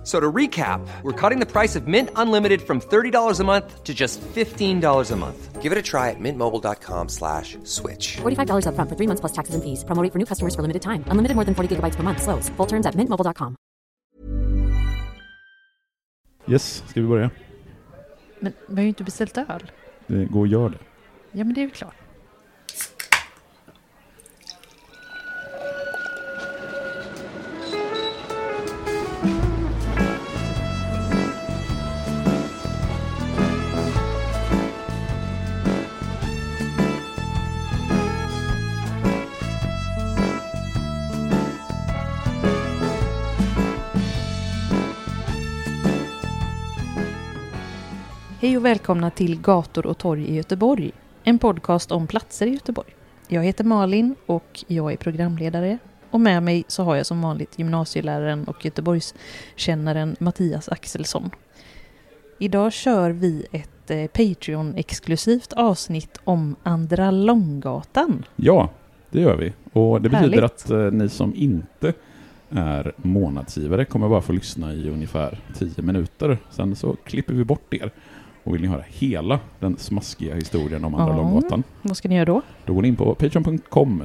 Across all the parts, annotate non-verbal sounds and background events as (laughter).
F- So to recap, we're cutting the price of Mint Unlimited from $30 a month to just $15 a month. Give it a try at mintmobile.com slash switch. $45 upfront for three months plus taxes and fees. Promo rate for new customers for limited time. Unlimited more than 40 gigabytes per month. Slows. Full terms at mintmobile.com. Yes, ska vi börja? Men vi har ju inte beställt öl. Det går och gör det. Ja, men det är ju klart. Hej och välkomna till Gator och torg i Göteborg. En podcast om platser i Göteborg. Jag heter Malin och jag är programledare. Och med mig så har jag som vanligt gymnasieläraren och Göteborgskännaren Mattias Axelsson. Idag kör vi ett eh, Patreon-exklusivt avsnitt om Andra Långgatan. Ja, det gör vi. Och det betyder Härligt. att eh, ni som inte är månadsgivare kommer bara få lyssna i ungefär 10 minuter. Sen så klipper vi bort er. Och vill ni höra hela den smaskiga historien om Andra Ja. Långgatan, Vad ska ni göra då? då går ni in på patreon.com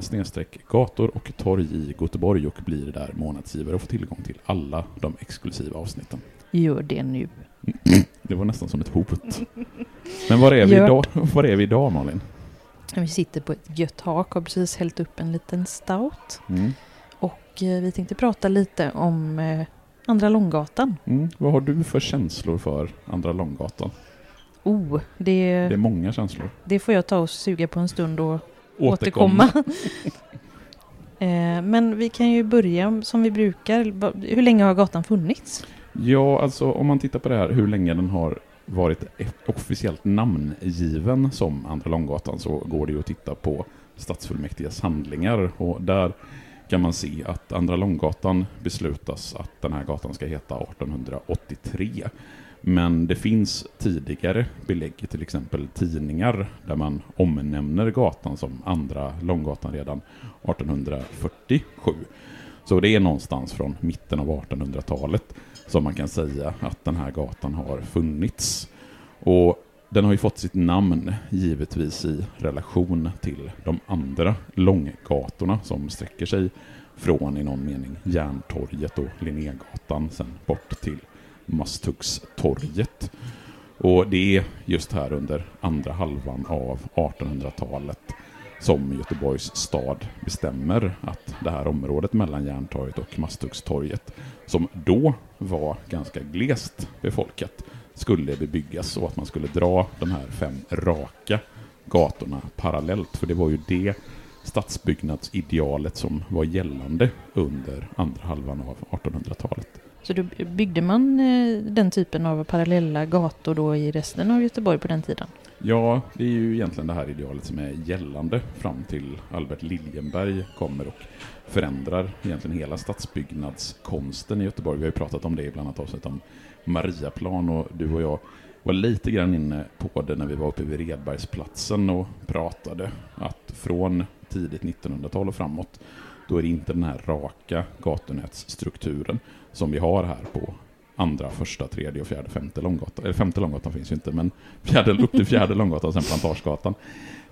gator och torg i Göteborg och blir där månadsgivare och får tillgång till alla de exklusiva avsnitten. Gör det nu. (clears throat) Det var nästan som ett hot. Men var är vi, idag, (laughs) var är vi idag Malin? Vi sitter på ett gött hak och har precis hällt upp en liten stout. Mm. Och eh, vi tänkte prata lite om eh, Andra Långgatan. Mm. Vad har du för känslor för Andra Långgatan? Oh, det, Det är många känslor. det får jag ta och suga på en stund och återkomma. (laughs) eh, men vi kan ju börja som vi brukar. Hur länge har gatan funnits? Ja, alltså om man tittar på det här hur länge den har varit officiellt namngiven som Andra Långgatan så går det ju att titta på stadsfullmäktiges handlingar och där kan man se att Andra Långgatan beslutas att den här gatan ska heta 1883. Men det finns tidigare belägg i till exempel tidningar där man omnämner gatan som Andra Långgatan redan 1847. Så det är någonstans från mitten av 1800-talet som man kan säga att den här gatan har funnits. Och den har ju fått sitt namn givetvis i relation till de andra långgatorna som sträcker sig från i någon mening Järntorget och Linnégatan sen bort till Masthuggstorget. Och det är just här under andra halvan av 1800-talet som Göteborgs stad bestämmer att det här området mellan Järntorget och Masthuggstorget, som då var ganska glest befolkat, skulle bebyggas och att man skulle dra de här fem raka gatorna parallellt. För det var ju det stadsbyggnadsidealet som var gällande under andra halvan av 1800-talet. Så då byggde man eh, den typen av parallella gator då i resten av Göteborg på den tiden? Ja, det är ju egentligen det här idealet som är gällande fram till Albert Liljenberg kommer och förändrar egentligen hela stadsbyggnadskonsten i Göteborg. Vi har ju pratat om det i bland annat avsnitt om Mariaplan och du och jag var lite grann inne på det när vi var uppe vid Redbergsplatsen och pratade att från tidigt 1900-tal och framåt då är det inte den här raka gatunätsstrukturen som vi har här på andra, första, tredje och fjärde, femte Långgatan. Eller femte Långgatan finns ju inte, men fjärde, upp till fjärde Långgatan, sen Plantagegatan.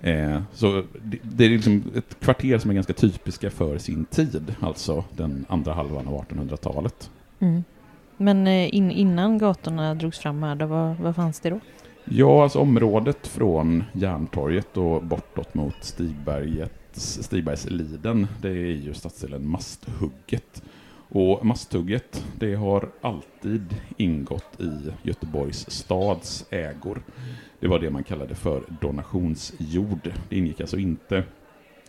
Eh, så det, det är liksom ett kvarter som är ganska typiska för sin tid, alltså den andra halvan av 1800-talet. Mm. Men eh, in, innan gatorna drogs fram här, då, vad, vad fanns det då? Ja, alltså området från Järntorget och bortåt mot Stigbergets, Stigbergsliden, det är ju stadsdelen Masthugget. Och Masthugget, det har alltid ingått i Göteborgs stads ägor. Det var det man kallade för donationsjord. Det ingick alltså inte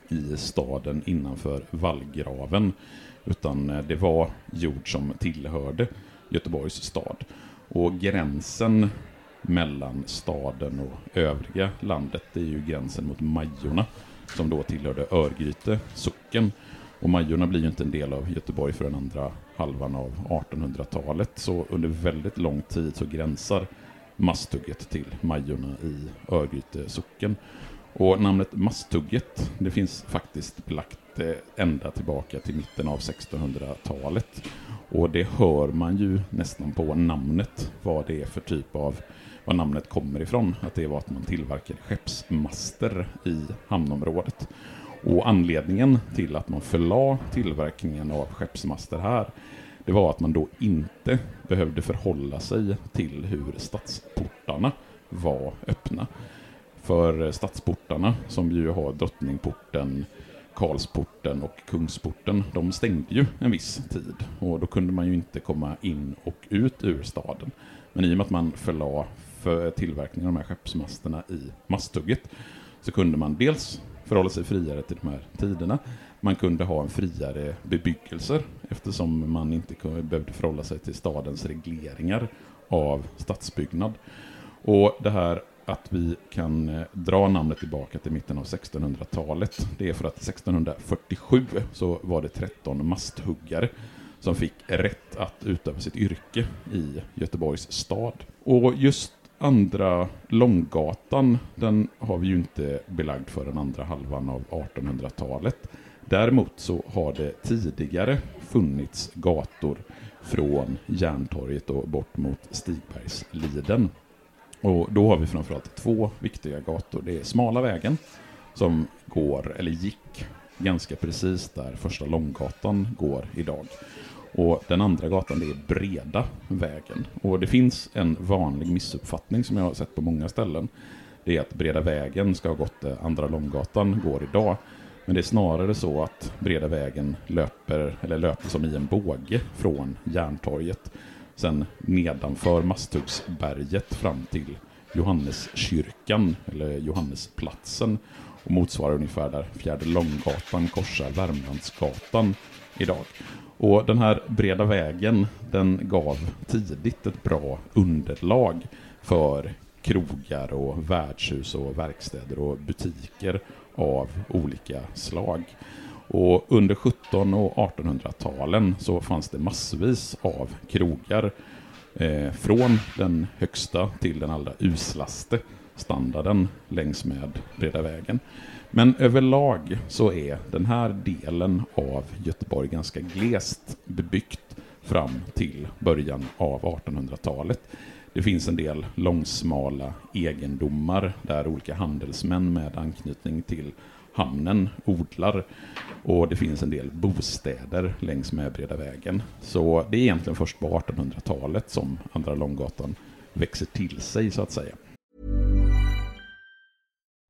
i staden innanför vallgraven, utan eh, det var jord som tillhörde Göteborgs stad. Och gränsen mellan staden och övriga landet, det är ju gränsen mot Majorna, som då tillhörde Örgryte socken. Och Majorna blir ju inte en del av Göteborg för den andra halvan av 1800-talet. Så under väldigt lång tid så gränsar Masthugget till Majorna i Örgryte socken. Och namnet Masthugget, det finns faktiskt belagt eh, ända tillbaka till mitten av 1600-talet. Och det hör man ju nästan på namnet vad det är för typ av var namnet kommer ifrån. Att det var att man tillverkade skeppsmaster i hamnområdet. Och anledningen till att man förlade tillverkningen av skeppsmaster här det var att man då inte behövde förhålla sig till hur stadsportarna var öppna. För stadsportarna, som ju har Drottningporten, Karlsporten och Kungsporten, de stängde ju en viss tid. Och då kunde man ju inte komma in och ut ur staden. Men i och med att man förlade för tillverkningen av de här skeppsmasterna i masthugget så kunde man dels förhålla sig friare till de här tiderna. Man kunde ha en friare bebyggelse eftersom man inte behövde förhålla sig till stadens regleringar av stadsbyggnad. Och det här att vi kan eh, dra namnet tillbaka till mitten av 1600-talet, det är för att 1647 så var det 13 masthuggare som fick rätt att utöva sitt yrke i Göteborgs stad. Och just andra Långgatan, den har vi ju inte belagd för den andra halvan av 1800-talet. Däremot så har det tidigare funnits gator från Järntorget och bort mot Stigbergsliden. Och då har vi framförallt två viktiga gator. Det är Smala vägen som går, eller gick, ganska precis där första Långgatan går idag. Och den andra gatan det är Breda vägen. Och det finns en vanlig missuppfattning som jag har sett på många ställen. Det är att Breda vägen ska ha gått där andra Långgatan går idag. Men det är snarare så att Breda vägen löper, eller löper som i en båge från Järntorget. Sen nedanför Masthuggsberget fram till Johanneskyrkan, eller Johannesplatsen. Och motsvarar ungefär där Fjärde Långgatan korsar Värmlandsgatan idag. Och den här breda vägen, den gav tidigt ett bra underlag för krogar och värdshus och verkstäder och butiker av olika slag. Och under 1700 och 1800-talen så fanns det massvis av krogar eh, från den högsta till den allra uslaste standarden längs med Breda vägen. Men överlag så är den här delen av Göteborg ganska glest bebyggt fram till början av 1800-talet. Det finns en del långsmala egendomar där olika handelsmän med anknytning till hamnen odlar och det finns en del bostäder längs med Breda vägen. Så det är egentligen först på 1800-talet som Andra Långgatan växer till sig så att säga.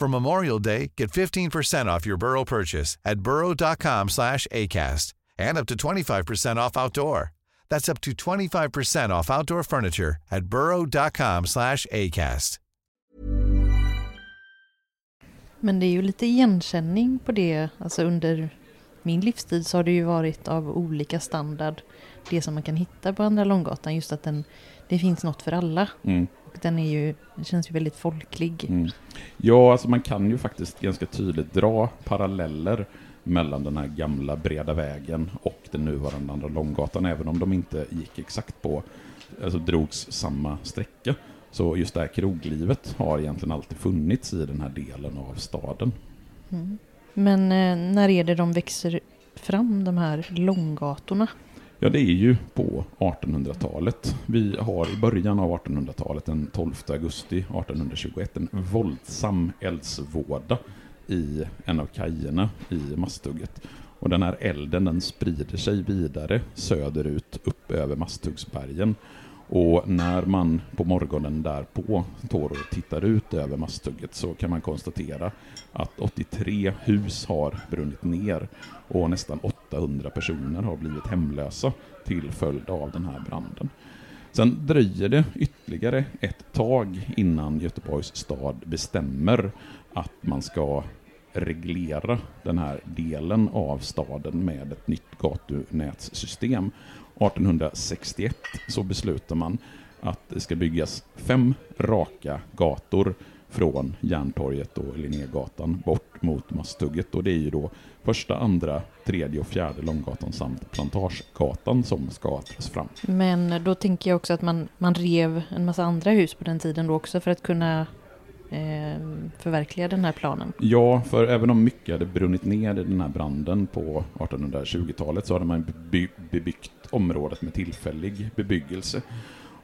For Memorial Day, get 15% off your Burrow purchase at burrow.com slash ACAST and up to 25% off outdoor. That's up to 25% off outdoor furniture at burrow.com slash ACAST. Men det är ju lite igenkänning på det, alltså under min livstid så har det ju varit av olika standard det som man kan hitta på Andra Långgatan, just att den, det finns något för alla. Mm. Den, är ju, den känns ju väldigt folklig. Mm. Ja, alltså man kan ju faktiskt ganska tydligt dra paralleller mellan den här gamla breda vägen och den nuvarande Andra Långgatan, även om de inte gick exakt på, alltså drogs samma sträcka. Så just det här kroglivet har egentligen alltid funnits i den här delen av staden. Mm. Men eh, när är det de växer fram, de här långgatorna? Ja, det är ju på 1800-talet. Vi har i början av 1800-talet, den 12 augusti 1821, en våldsam eldsvåda i en av kajerna i Masthugget. Och den här elden den sprider sig vidare söderut upp över Masthuggsbergen. Och när man på morgonen därpå står och tittar ut över Masthugget så kan man konstatera att 83 hus har brunnit ner och nästan 800 personer har blivit hemlösa till följd av den här branden. Sen dröjer det ytterligare ett tag innan Göteborgs stad bestämmer att man ska reglera den här delen av staden med ett nytt gatunätssystem. 1861 så beslutar man att det ska byggas fem raka gator från Järntorget och Linnégatan bort mot Masthugget. Och det är ju då första, andra, tredje och fjärde Långgatan samt Plantagegatan som ska tas fram. Men då tänker jag också att man, man rev en massa andra hus på den tiden då också för att kunna Eh, förverkliga den här planen. Ja, för även om mycket hade brunnit ner i den här branden på 1820-talet så hade man beby bebyggt området med tillfällig bebyggelse.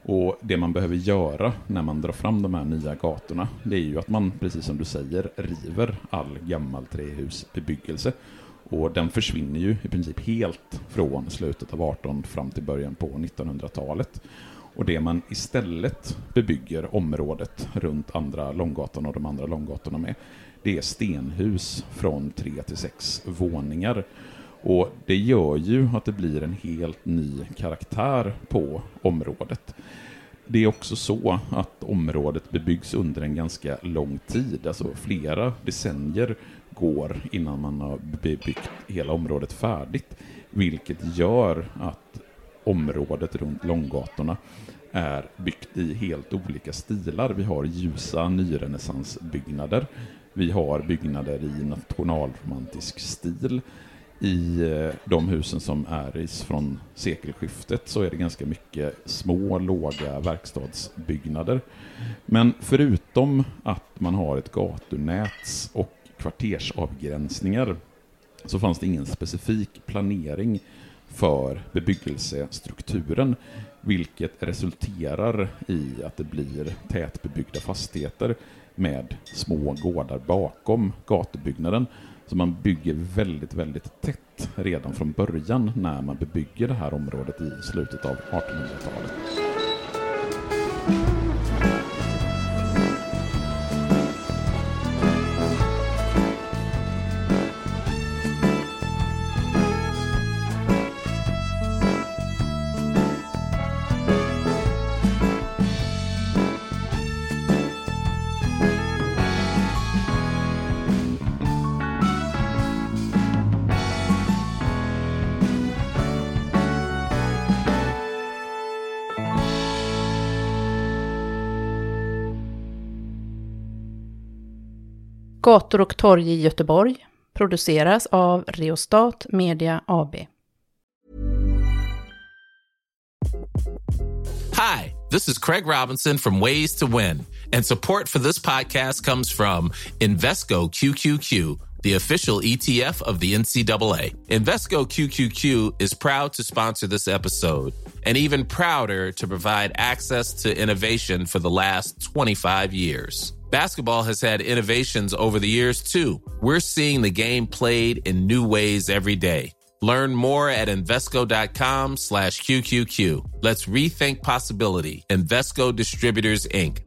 Och det man behöver göra när man drar fram de här nya gatorna, det är ju att man, precis som du säger, river all gammal trähusbebyggelse. Och den försvinner ju i princip helt från slutet av 18 fram till början på 1900-talet. Och det man istället bebygger området runt andra Långgatan och de andra Långgatorna med, det är stenhus från tre till sex våningar. Och det gör ju att det blir en helt ny karaktär på området. Det är också så att området bebyggs under en ganska lång tid, alltså flera decennier går innan man har bebyggt hela området färdigt, vilket gör att området runt Långgatorna är byggt i helt olika stilar. Vi har ljusa nyrenässansbyggnader, vi har byggnader i nationalromantisk stil, i eh, de husen som är från sekelskiftet så är det ganska mycket små, låga verkstadsbyggnader. Men förutom att man har ett gatunät och kvartersavgränsningar så fanns det ingen specifik planering för bebyggelsestrukturen vilket resulterar i att det blir tätbebyggda fastigheter med små gårdar bakom gatubyggnaden så man bygger väldigt, väldigt tätt redan från början när man bebygger det här området i slutet av 1800-talet. Gator och torg i Göteborg produceras av Reostat Media AB. Hi, this is Craig Robinson from Ways to Win, and support for this podcast comes from Invesco QQQ the official ETF of the NCAA. Invesco QQQ is proud to sponsor this episode and even prouder to provide access to innovation for the last 25 years. Basketball has had innovations over the years too. We're seeing the game played in new ways every day. Learn more at Invesco.com slash QQQ. Let's rethink possibility. Invesco Distributors, Inc.